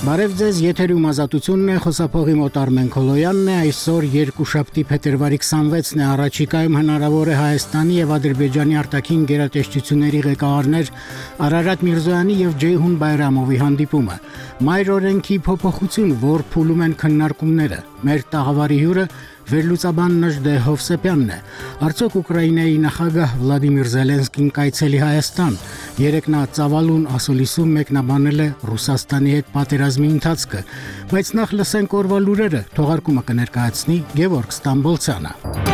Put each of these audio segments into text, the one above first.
Բարև ձեզ, եթերում ազատությունն է, խոսափողի մոտ Արմեն Քոլոյանն է, այսօր երկուշաբթի փետրվարի 26-ն է, առաջիկայում հնարավոր է Հայաստանի եւ Ադրբեջանի արտաքին գերատեսչությունների ղեկավարներ Արարատ Միրզոյանի եւ Ջեյհուն Բայրամովի հանդիպումը։ Մայր օրենքի փոփոխություն, որ փուլում են քննարկումները։ Մեր տաղավարի հյուրը Վերլուծաբան Նժդե Հովսեփյանն է։ Արցախ Ուկրաինայի նախագահ Վլադիմիր Զելենսկին կայցելի Հայաստան։ Երեք նա Ծավալուն ասոլիսում մեկնաբանել է Ռուսաստանի հետ պատերազմի ընթացքը, բայց նախ լսենք օրվա լուրերը։ Թողարկումը կներկայացնի Գևորգ Ստամբոլցյանը։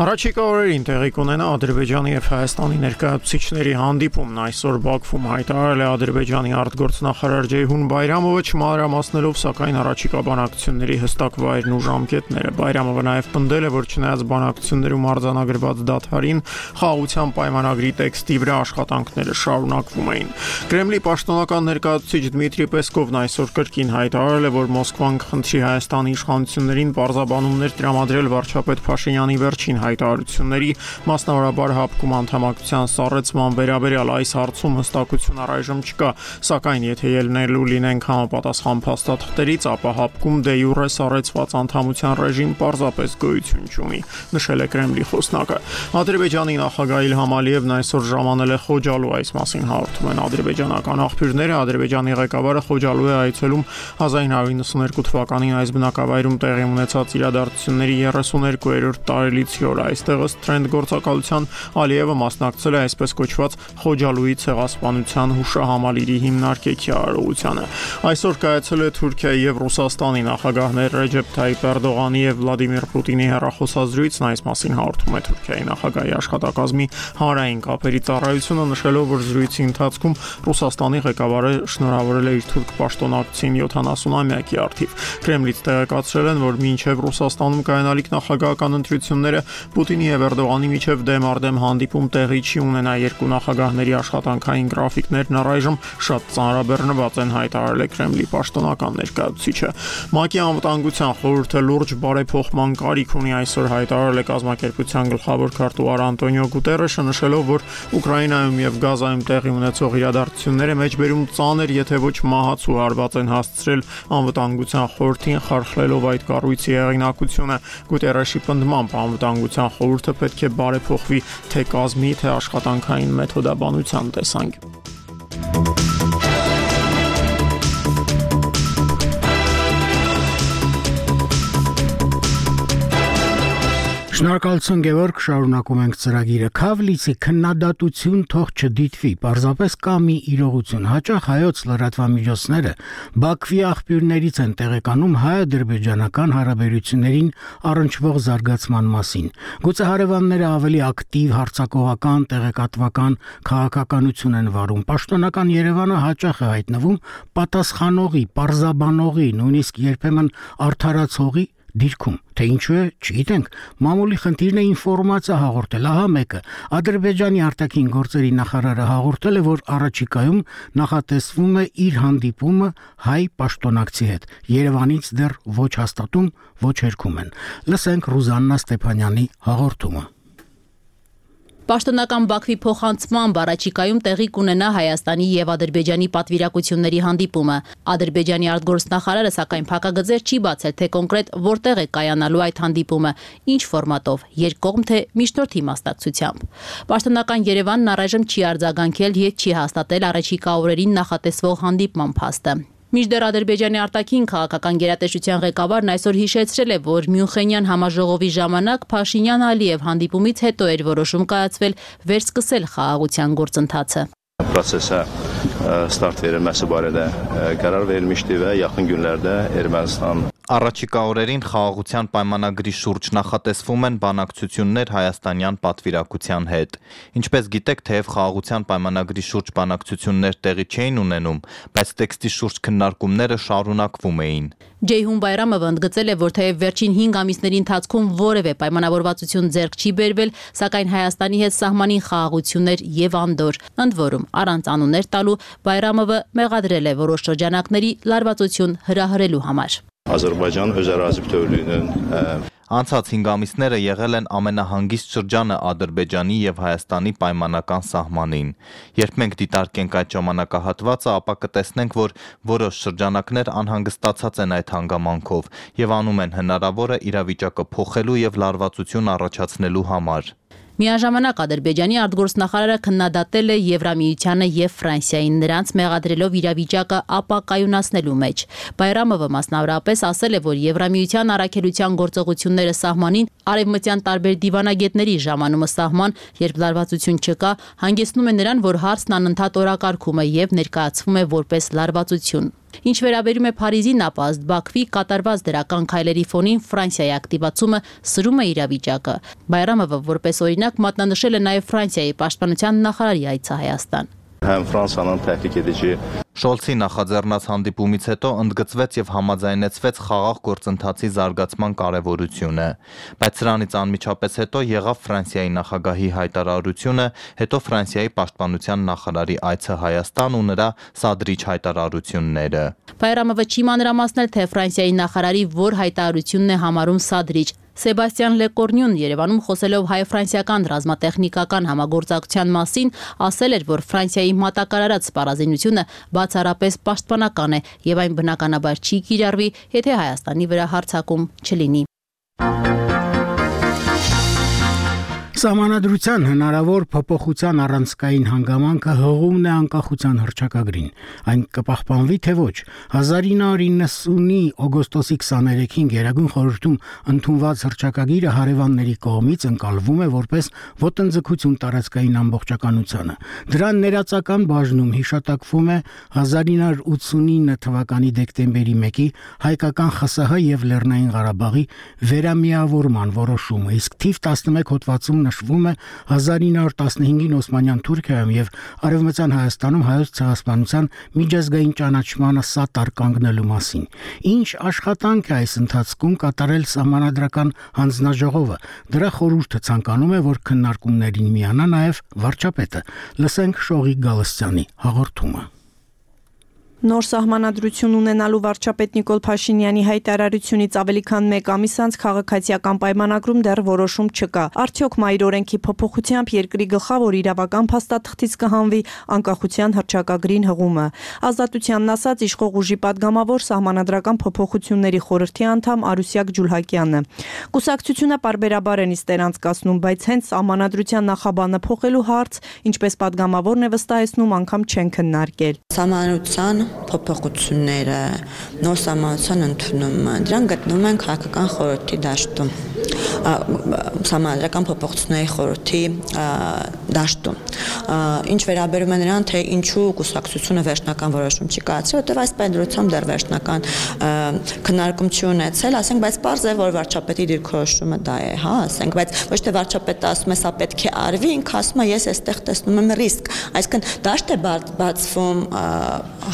Առաջիկա օրերին տեղի կունենա Ադրբեջանի եւ Հայաստանի ներկայացուցիչների հանդիպումն այսօր Բաքվում հայտարարել է Ադրբեջանի արտգործնախարար Ջեյհուն Բայրամովը չմանրամասնելով սակայն առաջիկա բանակցությունների հստակ վայրն ու ժամկետները։ Բայրամովը նաեւ պնդել է, որ չնայած բանակցություններում արձանագրված դադարին խաղաղության պայմանագրի տեքստի վրա աշխատանքները շարունակվում էին։ Կրեմլի պաշտոնական ներկայացուցիչ Դմիտրի Պեսկովն այսօր կրկին հայտարարել է, որ Մոսկվան կխնդրի Հայաստանի իշխանություններին պարզաբանումներ տրամադրել վարչապետ Փաշինյանի վերջին հայտարարությունների, մասնավորաբար հապկում անդամակցության սառեցման վերաբերյալ այս հարցում հստակություն առայժմ չկա, սակայն եթե ելնելու լինենք համապատասխան փաստաթղթերից, ապա հապկում դե յուրե սառեցված անդամության ռեժիմ պարզապես գոյություն չունի, նշել է Կրեմլի խոսնակը։ Ադրբեջանի նախագահ Իլհամ Ալիևն այսօր ժամանել է Խոջալու այս մասին հաղորդում են ադրբեջանական աղբյուրները, Ադրբեջանի ղեկավարը Խոջալու է այցելում 1992 թվականին այս բնակավայրում տեղի ունեցած իրադարձությունների 32-րդ տարելիցի օր այստեղ ըստ տրենդ գործակալության Ալիևը մասնակցել է այսպես կոչված Խոջալուի ցեղասպանության հուշահամալիրի հիմնարկեքի արարողությանը։ Այսօր կայացել է Թուրքիայի եւ Ռուսաստանի նախագահներ Ռեջեփ Թայիպ Էրդողանի եւ Վլադիմիր Պուտինի հեռախոսազրույցն այս մասին հաղորդում է Թուրքիայի նախագահի աշխատակազմի հանրային կապերի ծառայությունը նշելով, որ զրույցի ընթացքում Ռուսաստանի ղեկավարը շնորհավորել է իր թուրք պաշտոնակցին 70-ամյակի արդիվ։ Կրեմլից տեղեկացրել են, որ մինչև Ռուսաստանում կայանալիք նախագահական ընտրությունները Պուտինի եւ Էրդողանի միջև դեմ արդեմ հանդիպում տեղի չի ունենա երկու նախագահների աշխատանքային գրաֆիկներն առայժմ շատ ծանրաբեռնված են հայտարարել Կրեմլի պաշտոնական ներկայացուցիչը։ ՄԱԿ-ի անվտանգության խորհուրդը լուրջ բարեփոխման կարիք ունի այսօր հայտարարել է կազմակերպության գլխավոր քարտուղար Անտոնիո Գուտերեշը նշելով, որ Ուկրաինայում եւ Գազայում տեղի ունեցող իրադարձությունները մեջբերում ծանր, եթե ոչ մահացու հարված են հասցրել անվտանգության խորհրդին խարխլելով այդ կառույցի հեղինակությունը։ Գուտերեշի պնդմամբ անվտանգության Հանրապետության խորհուրդը պետք է բարեփոխվի թե կազմի, թե աշխատանքային մեթոդաբանության տեսանկյունից։ Շնորհակալություն Գևորգ, շարունակում ենք ծրագիրը։ Քավլիցի քննադատություն թող չդիտվի։ Պարզապես կա մի իրողություն։ Հաճախ հայոց լրատվամիջոցները Բաքվի աղբյուրներից են տեղեկանում հայ-ադրբեջանական հարաբերություններին առնչվող զարգացման մասին։ Գուցե հարևանները ավելի ակտիվ հարցակողական, տեղեկատվական քաղաքականություն են վարում։ Պաշտոնական Երևանը հաճախ է հայտնվում պատասխանողի, պարզաբանողի, նույնիսկ երբեմն արդարացողի դիրքում թե ինչու է չգիտենք մամուլի խնդիրն է ինֆորմացիա հաղորդել ահա մեկը ադրբեջանի արտաքին գործերի նախարարը հաղորդել է որ առաջիկայում նախատեսվում է իր հանդիպումը հայ պաշտոնակցի հետ Երևանից դեռ ոչ հաստատում ոչ երկում են լսենք Ռուզաննա Ստեփանյանի հաղորդումը Պաշտոնական Բաքվի փոխանցման բառաչիկայում տեղի կունենա Հայաստանի եւ Ադրբեջանի պատվիրակությունների հանդիպումը։ Ադրբեջանի արտգործնախարարը սակայն փակագծեր չի բացել, թե կոնկրետ որտեղ է կայանալու այդ հանդիպումը, ինչ ֆորմատով՝ երկկողմ թե միջնորդի մասնակցությամբ։ Պաշտոնական Երևանն առայժմ չի արձագանքել եւ չի հաստատել առաջիկա օրերին նախատեսվող հանդիպման փաստը։ Միջդեռ Ադրբեջանի արտաքին քաղաքական գերատեսչության ղեկավարն այսօր հիշեցրել է, որ Մյունխենյան համաժողովի ժամանակ Փաշինյան-Ալիև հանդիպումից հետո էր որոշում կայացվել վերսկսել խաղաղության գործընթացը։ Prosese start verilməsi barədə qərar verilmişdi və yaxın günlərdə Ermənistan Առաջիկա օրերին խաղաղության պայմանագրի շուրջ նախատեսվում են բանակցություններ հայաստանյան պատվիրակության հետ։ Ինչպես գիտեք, թեև խաղաղության պայմանագրի շուրջ բանակցություններ տեղի չէին ունենում, բայց տեքստի շուրջ քննարկումները շարունակվում էին։ Ջեյհուն Բայրամովը ընդգծել է, որ թեև վերջին 5 ամիսների ընթացքում որևէ պայմանավորվածություն ձեռք չի բերվել, սակայն Հայաստանի հետ սահմանին խաղաղություններ եւ անդոր։ Ընդ որում, առանց անուններ տալու Բայրամովը մեղադրել է որոշ շրջանակների լարվածություն հրահրելու համար։ Azərbaycan öz ərazi bütövlüyünün Անցած 5 ամիսները եղել են ամենահանգիստ շրջանը Ադրբեջանի եւ Հայաստանի պայմանական սահմանին։ Երբ մենք դիտարկենք այդ ժամանակահատվածը, ապա կտեսնենք, որ որոշ շրջանակներ անհանգստացած են այդ հանգամանքով եւ անում են հնարավորը իրավիճակը փոխելու եւ լարվածություն առաջացնելու համար։ Միաժամանակ Ադրբեջանի արտգործնախարարը քննադատել է Եվրամիությանը եւ Ֆրանսիային նրանց մեղադրելով իրավիճակը ապակայունացնելու մեջ։ Բայրամովը մասնավորապես ասել է, որ Եվրամիության առաքելության գործողությունները սահմանին արևմտյան տարբեր դիվանագետների ժամանումը սահման, երբ լարվածություն չկա, հանգեցնում է նրան, որ հարցն անընդհատ օրակարգում է եւ ներկայացվում է որպես լարվածություն։ Ինչ վերաբերում է Փարիզին, ապա ըստ Բաքվի կատարված դրական քայլերի ֆոնին Ֆրանսիայի ակտիվացումը սրում է իրավիճակը։ Բայրամովը որպես օրինակ մատնանշել է նաև Ֆրանսիայի պաշտպանության նախարարի այցը Հայաստան։ Հəm Fransanın təhlük edici Շոլցի նախաձեռնած հանդիպումից հետո ընդգծվեց եւ համաձայնեցվեց խաղաղ գործընթացի զարգացման կարեւորությունը, բայց սրանից անմիջապես հետո եղավ Ֆրանսիայի նախագահի հայտարարությունը, հետո Ֆրանսիայի պաշտպանության նախարարի այցը Հայաստան ու նրա սադրիչ հայտարարությունները։ Բայրամովը չի մանրամասնել, թե Ֆրանսիայի նախարարի որ հայտարարությունն է համարում սադրիչ, Սեբաստիան Լեկորնյուն Երևանում խոսելով հայ-ֆրանսիական ռազմատեխնիկական համագործակցության մասին ասել էր, որ Ֆրանսիայի մատակարարած սպառազինությունը բացառապես պաշտպանական է եւ այն բնականաբար չի կիրառվի, եթե Հայաստանի վրա հարձակում չլինի։ Սահմանադրության հնարավոր փոփոխության առանցքային հանգամանքը հողումն է անկախության հռչակագրին։ Այն կպահպանվի թե ոչ։ 1990-ի օգոստոսի 23-ին Գերագույն խորհրդում ընդունված հռչակագիրը հարևանների կողմից ընկալվում է որպես ոտնձգություն տարածքային ամբողջականությանը։ Դրան ներածական բաժնում հիշատակվում է 1989 թվականի դեկտեմբերի 1-ի հայկական ԽՍՀ եւ Լեռնային Ղարաբաղի վերամիավորման որոշումը, իսկ թիվ 11 հոդվածում նշվում է 1915-ին Օսմանյան Թուրքիայում եւ Արևմտյան Հայաստանում հայոց ցեղասպանության միջազգային ճանաչմանը սատար կանգնելու մասին։ Ինչ աշխատանք է այս ընթացքում կատարել համանadrական հանձնաժողովը։ Դրա խորհուրդը ցանկանում է, որ քննարկումներին միանա նաեւ վարչապետը։ Լսենք Շողի Գալստյանի հաղորդումը։ Նոր սահմանադրություն ունենալու վարչապետ Նիկոլ Փաշինյանի հայտարարությունից ավելի քան 1 ամիս անց քաղաքացիական պայմանագրում դեռ որոշում չկա։ Արդյոք մայր օրենքի փոփոխությամբ երկրի գլխավոր իրավական փաստաթղթից կհանվի անկախության հռչակագրին հղումը։ Ազատությանն ասած իշխող ուժի падգամավոր սահմանադրական փոփոխությունների խորհրդի անդամ Արուսյակ Ջուլհակյանը։ Կուսակցությունը բարբերաբար են իստեր անցկացնում, բայց հենց սահմանադրության նախաբանը փոխելու հարց, ինչպես падգամավորն է վստահեցնում, անգամ չեն քննարկել։ Սահմանության փոփոխությունները, նոր սահմանության ընդունումը, դրան գտնվում են քաղաքական խորհրդի դաշտում համալրական փոփոխությունների խորհրդի դաշտում։ Ինչ վերաբերում է նրան, թե ինչու կուսակցությունը վերջնական որոշում չի կայացրել, որտեղ այս պայմանությամբ դեռ վերջնական քննարկում չի ունեցել, ասենք, բայց པարզ է, որ վարչապետի դիրքորոշումը դա է, հա, ասենք, բայց ոչ թե վարչապետը ասում է, սա պետք է արվի, ինքը ասում է, ես այստեղ տեսնում եմ ռիսկ։ Այսինքն դաշտ է բացվում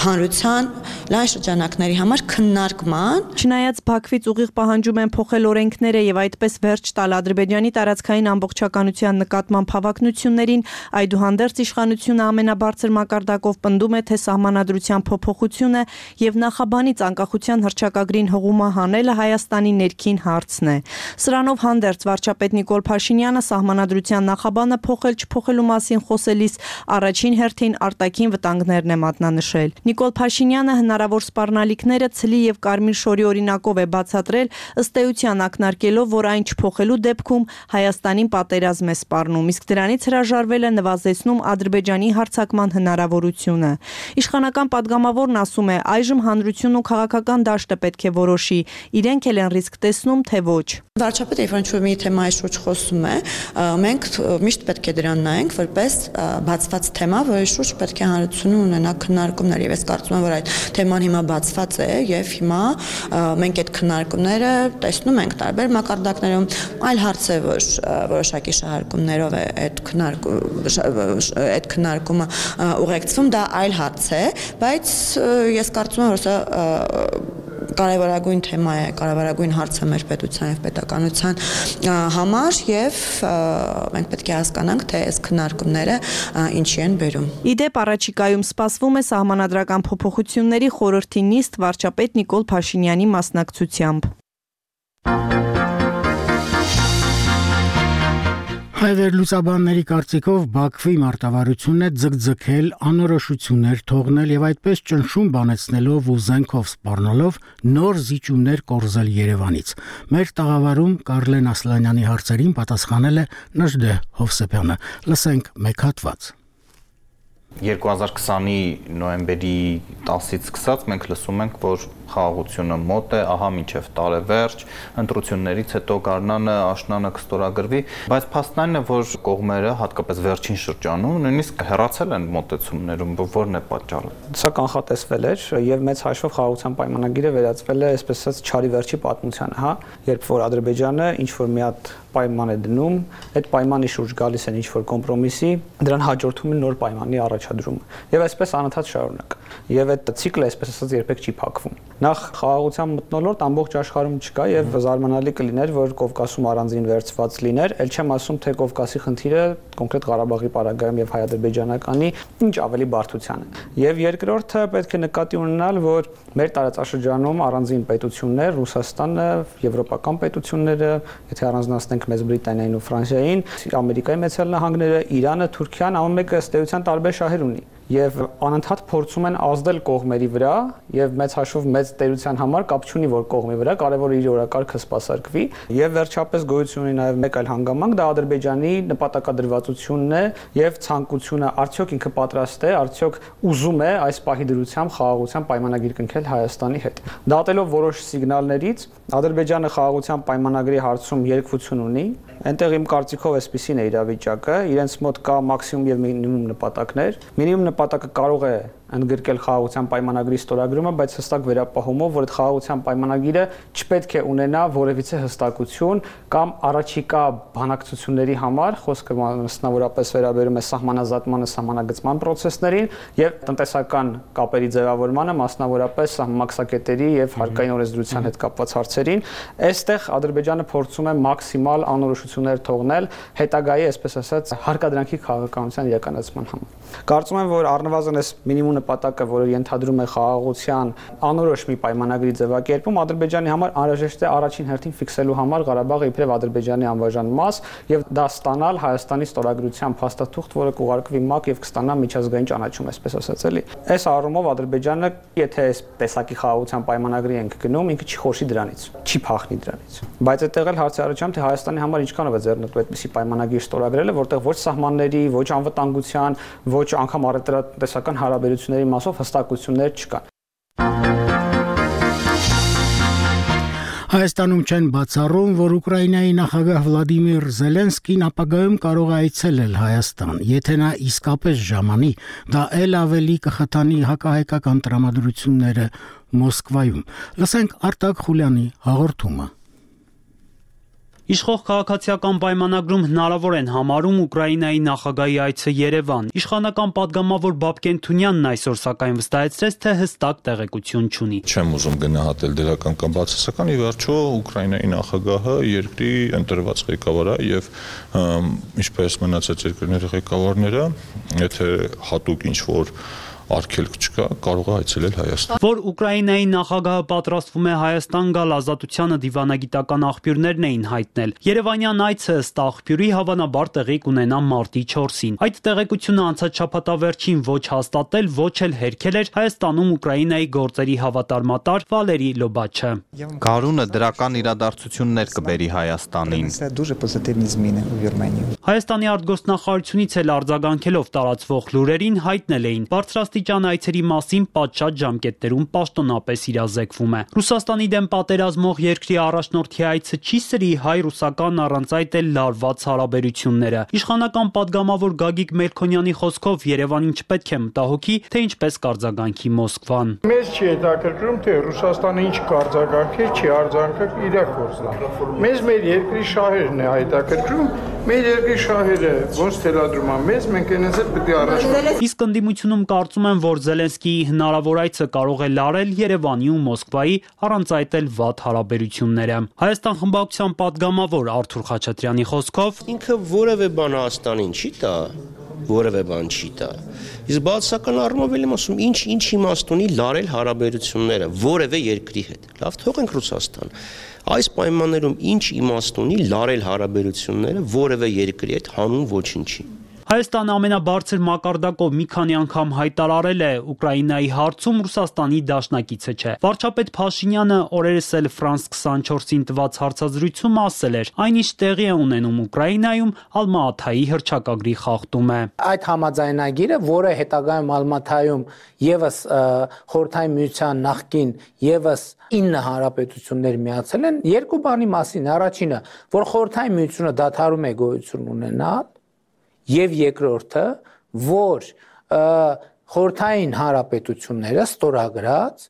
հանրության լայն շրջանակների համար քննարկման։ Չնայած Բաքվից ուղիղ պահանջում են փոխել օրենքները եւ այդպես վերջ տալ Ադրբեջանի տարածքային ամբողջականության նկատմամբ հավակնություններին, այդուհանդերձ իշխանությունը ամենաբարձր մակարդակով պնդում է, թե սահմանադրության փոփոխությունը եւ նախաբանից անկախության հռչակագրին հղումը հանելը Հայաստանի ներքին հարցն է։ Սրանով հանդերձ վարչապետ Նիկոլ Փաշինյանը սահմանադրության նախաբանը փոխել չփոխելու մասին խոսելիս առաջին հերթին արտաքին վտանգներն է մատնանշել։ Նիկոլ Փաշինյանը հնարավոր սպառնալիքները ցլի եւ Կարմիր Շորի օրինակով է բացատրել, ըստ էության ակնարկելով, որ այն չփոխելու դեպքում Հայաստանին պատերազմ է սպառնում, իսկ դրանից հրաժարվելը նվազեցնում Ադրբեջանի հարձակման հնարավորությունը։ Իշխանական падգամավորն ասում է, այժմ հանրությունն ու քաղաքական դաշտը պետք է որոշի, իրենք էլ են ռիսկ տեսնում, թե ոչ։ Վարչապետը, երբ ինչ որ մի թեմայի շուրջ խոսում է, մենք միշտ պետք է դրան նայենք, որպես բացված թեմա, որի շուրջ պետք է հանրությունը ունենա քննարկումներ եւ ես կարծում եմ, որ այդ թեման հիմա բացված է եւ հիմա մենք այդ քննարկումները տեսնում ենք տարբեր մակարդակներում, այլ հարց է, որ որոշակի շահարկումներով է այդ քննարկում այդ քննարկումը ուղեկցվում, դա այլ հարց է, բայց ես կարծում եմ, որ սա կարևորագույն թեմա է, կարևորագույն հարց է մեր պետության եւ պետականության համար եւ մենք պետք է հասկանանք, թե այս քննարկումները ինչի են բերում։ Իդեպ առաջիկայում սպասվում է սահմանադրական փոփոխությունների խորհրդի նիստ վարչապետ Նիկոլ Փաշինյանի մասնակցությամբ։ Հայվերլուծաբանների կարծիքով Բաքվի մարտավարությունն է ձգձգել անորոշություններ թողնել եւ այդպես ճնշում բանեցնելով ու զենքով սպառնալով նոր զիջումներ կորզել Երևանից։ Մեր տաղավարում Կարլեն Ասլանյանի հարցերին պատասխանել է Նժդե Հովսեփյանը։ Լսենք մեկ հատված։ 2020-ի նոյեմբերի 10-ից սկսած մենք լսում ենք, որ խաղաղությունը մոտ է, ահա մինչև տարեվերջ, ընտրություններից հետո Գառնանը աշնանը կստորագրվի, բայց փաստն այն է, որ կողմերը հատկապես վերջին շրջանում նույնիսկ հեռացել են մոտեցումներում, որն է պատճառը։ Սա կանխատեսվել էր եւ մեծ հաշվով խաղաղության պայմանագիրը վերածվել է, այսպես ասած, չարի վերջի պատմությանը, հա, երբ որ Ադրբեջանը ինչ որ մի հատ պայման է դնում, այդ պայմանի շուրջ գալիս են ինչ որ կոմպրոմիսի, դրան հաջորդում է նոր պայմանի առաջադրումը։ Եվ այսպես անընդհատ շարունակ։ Եվ այդ ցիկլը, այսպես ասած, երբեք չի փակվում։ Նախ խաղաղության մտնոլորտ ամբողջ աշխարհում չկա եւ զարմանալի կլիներ, որ Կովկասում առանձին վերծված լիներ, ել չեմ ասում, թե Կովկասի խնդիրը կոնկրետ Ղարաբաղի պարագայում եւ հայ-ադրբեջանականի ինչ ավելի բարդության է։ Եվ երկրորդը պետք է նկատի ունենալ, որ մեր տարածաշրջանում առանձին պետություններ, Ռուսաստանը, եվրոպական պետությունները, եթե առանձնացնենք Մեծ Բրիտանիային ու Ֆրանսիային, Ամերիկայի Մեծ Նահանգները, Իրանը, Թուրքիան, ամեն մեկը ըստ էության տարբեր շահեր ունի եւ անընդհատ փորձում են ազդել կողմերի վրա եւ մեծ հաշվով մեծ տերության համար կապ չունի որ կողմի վրա կարեւոր իր օրակարգը սпасարկվի եւ վերջապես գոյություն ունի նաեւ մեկ այլ հանգամանք դա ադրբեջանի նպատակադրվածությունն է եւ ցանկությունը արդյոք ինքը պատրաստ է արդյոք ուզում է այս պահի դրությամբ խաղաղության պայմանագիր կնքել Հայաստանի հետ դատելով որոշ սիգնալներից ադրբեջանը խաղաղության պայմանագրի հարցում երկվություն ունի այնտեղ իմ կարծիքով էսպիսին է իրավիճակը. Իրենց մոտ կա մաքսիմում եւ մինիմում նպատակներ մինիմում նպատակը կարող է ընդգրկել խաղաղության պայմանագրի ստորագրումը, բայց հստակ վերապահումով, որ այդ խաղաղության պայմանագիրը չպետք է ունենա որևիցե հստակություն կամ առաջիկա բանակցությունների համար, խոսքը մասնավորապես վերաբերում է սահմանազատմանը, սահմանագծման process-ներին եւ տնտեսական կապերի ձևավորմանը, մասնավորապես մաքսակետերի եւ հարկային օրենսդրության հետ կապված հարցերին։ Այստեղ Ադրբեջանը փորձում է մաքսիմալ անորոշություններ թողնել հետագայի, այսպես ասած, հարկադրանքի քաղաքականության իրականացման համար։ Կարծում եմ, որ առնվազն այս մինիմում նպատակը, որը ենթադրում է խաղաղության անորոշ մի պայմանագրի ձևակերպում, Ադրբեջանի համար անհրաժեշտ է առաջին հերթին ֆիքսելու համար Ղարաբաղը իբրև Ադրբեջանի անվաժան մաս եւ դա ստանալ Հայաստանի ստորագրության փաստաթուղթ, որը կուղարկվի ՄԱԿ եւ կստանա միջազգային ճանաչում, այսպես ասած էլի։ Այս առումով Ադրբեջանը, եթե այս տեսակի խաղաղության պայմանագրի ենք գնում, ինքը չի խոշի դրանից, չի փախնի դրանից։ Բայց այդտեղ էլ հարցի առաջամ թե Հայաստանի համար ինչքանով է ձեռնտու այդպիսի պայմանագիր ստորագրելը, որտեղ ոչ սահմանների, ոչ անվտանգության, ոչ անգամ առևտրատեսական հարաբերությունների հարաբերությունների մասով հստակություններ չկան։ Հայաստանում չեն բացառում, որ Ուկրաինայի նախագահ Վլադիմիր Զելենսկին ապագայում կարող է այցելել Հայաստան։ Եթե նա իսկապես ժամանի, դա ել ավելի կխթանի հակահայկական տրամադրությունները Մոսկվայում։ Լսենք Արտակ Խուլյանի հաղորդումը։ Իշխող քաղաքացիական պայմանագրում հնարավոր են համարում Ուկրաինայի նախագահի այցը Երևան։ Իշխանական падգամավոր Բաբկեն Թունյանն այսօր սակայն վստահեցրեց, թե հստակ տեղեկություն չունի։ Չեմ ուզում գնահատել դրական կամ բացասական, ի վերջո Ուկրաինայի նախագահը երկրի ընտրված ղեկավարը եւ ինչպես մնացած երկրների ղեկավարները, եթե հատուկ ինչ որ արգելք չկա, կարող է այցելել Հայաստան։ Որ Ուկրաինայի նախագահը պատրաստվում է Հայաստան գալ ազատությանը դիվանագիտական աղբյուրներն էին հայտնել։ Երևանյան այցը ըստ աղբյուրի հավանաբար տեղի կունենա մարտի 4-ին։ Այդ տեղեկությունը անցած շաբաթավերջին ոչ հաստատել, ոչ էլ հերքել էր Հայաստանում Ուկրաինայի գործերի հավատարմատար Վալերի Լոբաչը։ Գարունը դրական իրադարձություններ կբերի Հայաստանին։ Հայաստանի արտգործնախարարությունից էլ արձագանքելով տարածվող լուրերին հայտնել էին բարձրաստ բարձրաստիճան այցերի մասին պատշաճ ժամկետներում պաշտոնապես իրազեկվում է։ Ռուսաստանի դեմ պատերազմող երկրի առաջնորդի այցը չի սրի հայ-ռուսական առանց այդ էլ լարված հարաբերությունները։ Իշխանական падգամավոր Գագիկ Մելքոնյանի խոսքով Երևանին չպետք է մտահոգի, թե ինչպես կարձագանքի Մոսկվան։ Մեզ չի հետաքրքրում, թե Ռուսաստանը ինչ կարձագանքի, չի արձանքը իր գործնա։ Մեզ մեր երկրի շահերն է հետաքրքրում, մեր երկրի շահերը ոնց թելադրում է մեզ, մենք այնպես պետք է առաջ։ Իսկ ընդդիմությունում կարծում կարծում եմ, որ Զելենսկիի հնարավոր այցը կարող է լարել Երևանի ու Մոսկվայի, առանց այդ էլ վատ հարաբերությունները։ Հայաստան խմբակցության պատգամավոր Արթուր Խաչատրյանի խոսքով. «Ինքը որևէ բան Հայաստանին չի տա, որևէ բան չի տա։ Իսկ բացական առումով էլ եմ ասում, ինչ ինչ իմաստ ունի լարել հարաբերությունները որևէ երկրի հետ։ Լավ, թողենք Ռուսաստան։ Այս պայմաններում ինչ իմաստ ունի լարել հարաբերությունները որևէ երկրի հետ հանուն ոչինչի։ Հայաստանը ամենաբարձր մակարդակով մի քանի անգամ հայտարարել է Ուկրաինայի հարցում Ռուսաստանի դաշնակիցը չէ։ Վարչապետ Փաշինյանը օրերս էլ France 24-ին տված հարցազրույցում ասել էր. այնիշ տեղի է ունենում Ուկրաինայում Ալմաաթայի հրճակագրի խախտում է։ Այդ համաձայնագիրը, որը հետագայում Ալմաթայում եւս խորթային միության նախկին եւս 9 հանրապետություններ միացել են երկու բանի մասին առաջինը որ խորթային միությունը դադարում է գոյություն ունենալ եւ երկրորդը, որ խորթային հանրապետությունները ստորագրած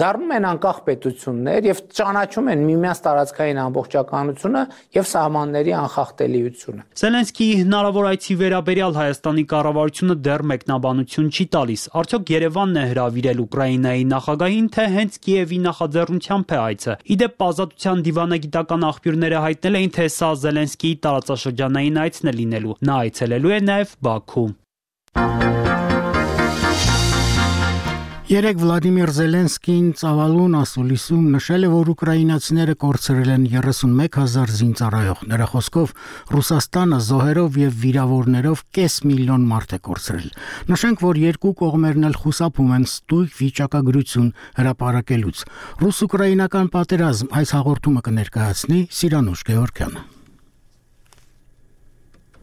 դառնում են անկախ պետություններ եւ ճանաչում են միմյանց տարածքային ամբողջականությունը եւ սահմանների անխախտելիությունը։ Զելենսկիի հնարավոր այցի վերաբերյալ Հայաստանի կառավարությունը դեռ մեկնաբանություն չի տալիս։ Արդյոք Երևանն է հրավիրել Ուկրաինայի նախագահին, թե հենց Կիևի նախաձեռնությամբ է այցը։ Իդեպ ազատության դիվանագիտական աղբյուրները հայտնել էին, թե սա Զելենսկիի տարածաշրջանային այցն է լինելու։ Նա այցելելու է նաեւ Բաքու։ Երեք Վլադիմիր Զելենսկին ծավալուն ասուլիսում նշել է, որ ուկրաինացիները կորցրել են 31000 զինծառայող։ Նրա խոսքով Ռուսաստանը զոհերով եւ վիրավորներով կես միլիոն մարդ է կորցրել։ Նշենք, որ երկու կողմերն էլ խուսափում են ստույգ վիճակագրություն հրապարակելուց։ Ռուս-ուկրաինական պատերազմ այս հաղորդումը կներկայացնի Սիրանուշ Գեորգյանը։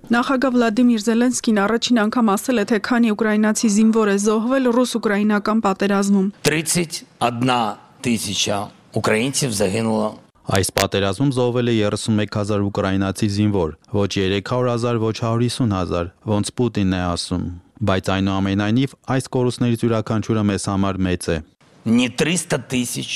Նախագահ Վլադիմիր Զելենսկին առաջին անգամ ասել է, թե քանի ուկրաինացի զինվոր է զոհվել ռուս-ուկրաինական պատերազմում։ 31 тисяча українців загинуло Այս պատերազմում զոհվել է 31000 ուկրաինացի զինվոր, ոչ 300000, ոչ 150000, ոնց Պուտինն է ասում։ Բայց այնուամենայնիվ այս կորուստներից յուրաքանչյուրը մեզ համար մեծ է։ Не 300 тисяч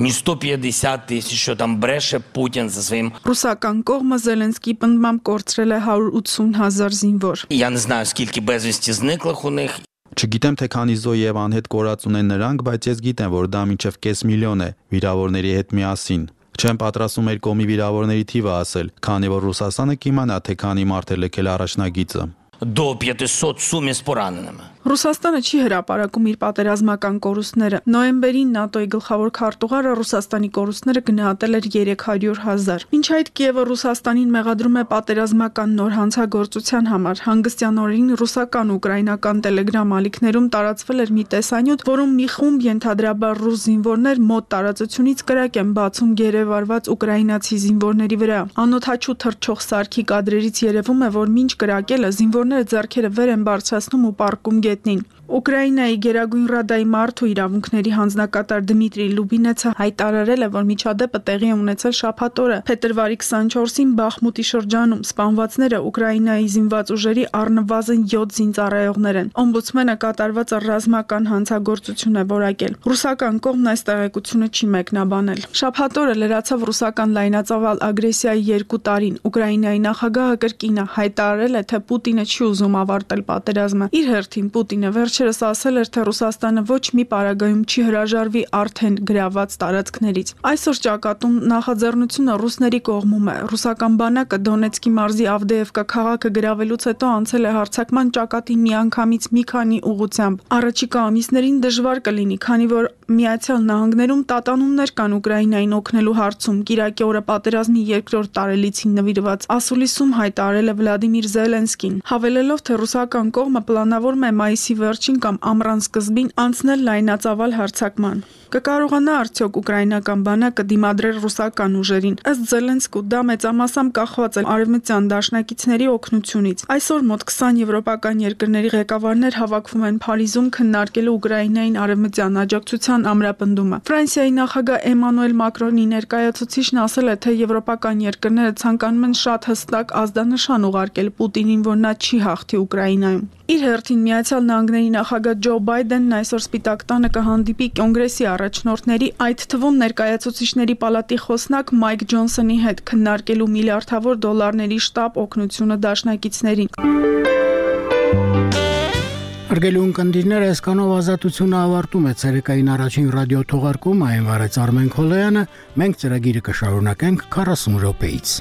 не 150 тысяч, что там бреше Путин со своим... Русական կողմը Զելենսկի պնդմամբ կորցրել է 180 հազար զինվոր։ Я не знаю, скільки без вести зниклих у них, Չգիտեմ թե քանի զո եւ անհետ կորած ունեն նրանք, բայց ես գիտեմ, որ դա մինչև կես միլիոն է վիրավորների հետ միասին։ Չեմ պատրաստում մեր կոմի վիրավորների թիվը ասել, քանի որ Ռուսաստանը կիմանա, թե քանի մարդ է լքել առաջնագիծը։ До 500 сумі з пораненими. Ռուսաստանը չի հրապարակում իր պատերազմական կորուստները։ Նոեմբերին ՆԱՏՕ-ի գլխավոր քարտուղարը Ռուսաստանի կորուստները գնահատել էր 300.000։ Մինչ այդ Կիևը Ռուսաստանին մեղադրում է պատերազմական նոր հանցագործության համար։ Հանգստյան օրերին ռուսական ու ուկրաինական Telegram ալիքներում տարածվել էր մի տեսանյութ, որում մի խումբ ենթադրաբար ռուս զինվորներ մոտ տարածությունից կրակ են բացում գերեվարված ուկրաինացի զինվորների վրա։ Անօթաչու թռչող սարքի կադրերից երևում է, որ մինչ կրակելը զինվորները ձեռքերը վեր են բարձրացնում ու պարկում ücret. Ուկրաինայի Գերագույն Ռադայի մարդու իրավունքների հանձնակատար Դմիտրի Լուբինեցը հայտարարել է, որ միջադեպը տեղի է ունեցել շաբաթ օրը փետրվարի 24-ին Բախմուտի շրջանում։ Սպանվածները Ուկրաինայի զինված ուժերի առնվազն 7 զինծառայողներ են։ Օմբուդսմենը կատարված ռազմական հանցագործություն է որակել։ Ռուսական կողմն այս տեղեկությունը չի մեկնաբանել։ Շաբաթ օրը լրացավ ռուսական լայնածավալ ագրեսիայի 2 տարին։ Ուկրաինայի նախագահը կրկին հայտարարել է, թե Պուտինը չի ուզում ավարտել պատերազմը։ Իր հերթին Պուտինը վերջ վերջերս ասել էր, թե Ռուսաստանը ոչ մի պարագայում չի հրաժարվի արդեն գրաված տարածքներից։ Այսօր ճակատում նախաձեռնությունը ռուսների կողմում է։ Ռուսական բանակը Դոնեցկի մարզի Ավդեևկա քաղաքը գրավելուց հետո անցել է հարցակման ճակատի միանգամից մի քանի ուղությամբ։ Առաջիկա ամիսներին դժվար կլինի, քանի որ Միացյալ Նահանգներում տատանումներ կան Ուկրաինային օգնելու հարցում։ Կիրակի օրը պատերազմի երկրորդ տարելիցին նվիրված ասուլիսում հայտարարել է Վլադիմիր Զելենսկին, հավելելով, թե ռուսական կողմը պլանավորում է մայիսի վերջին վերջին կամ ամռան սկզբին անցնել լայնածավալ հարձակման։ Կկարողանա արդյոք ուկրաինական բանակը դիմադրել ռուսական ուժերին։ Ըստ Զելենսկու դա մեծամասամբ կախված է արևմտյան դաշնակիցների օգնությունից։ Այսօր մոտ 20 եվրոպական երկրների ղեկավարներ հավաքվում են Փարիզում քննարկելու Ուկրաինային արևմտյան աջակցության ամրապնդումը։ Ֆրանսիայի նախագահ Էմանուել Մակրոնի ներկայացուցիչն ասել է, թե եվրոպական երկրները ցանկանում են շատ հստակ ազդանշան ուղարկել Պուտինին, որ նա չի հաղթի Ուկրաինայում։ Իր հերթին Միացյալ Նահանգների նախագահ Ջո Բայդենն այսօր Սպիտակ տանը կհանդիպի կոնգրեսի առաջնորդների, այդ թվում ներկայացուցիչների պալատի խոսնակ Մայք Ջոնսոնի հետ քննարկելու միլիարդավոր դոլարների շտաբ օգնությունը դաշնակիցներին։ Արգելուն կնդիրներ այսքանով ազատությունը ավարտում է ցերեկային առաջին ռադիո թողարկումը այն վարեց Արմեն Խոլոյանը մենք ծրագիրը կշարունակենք 40 րոպեից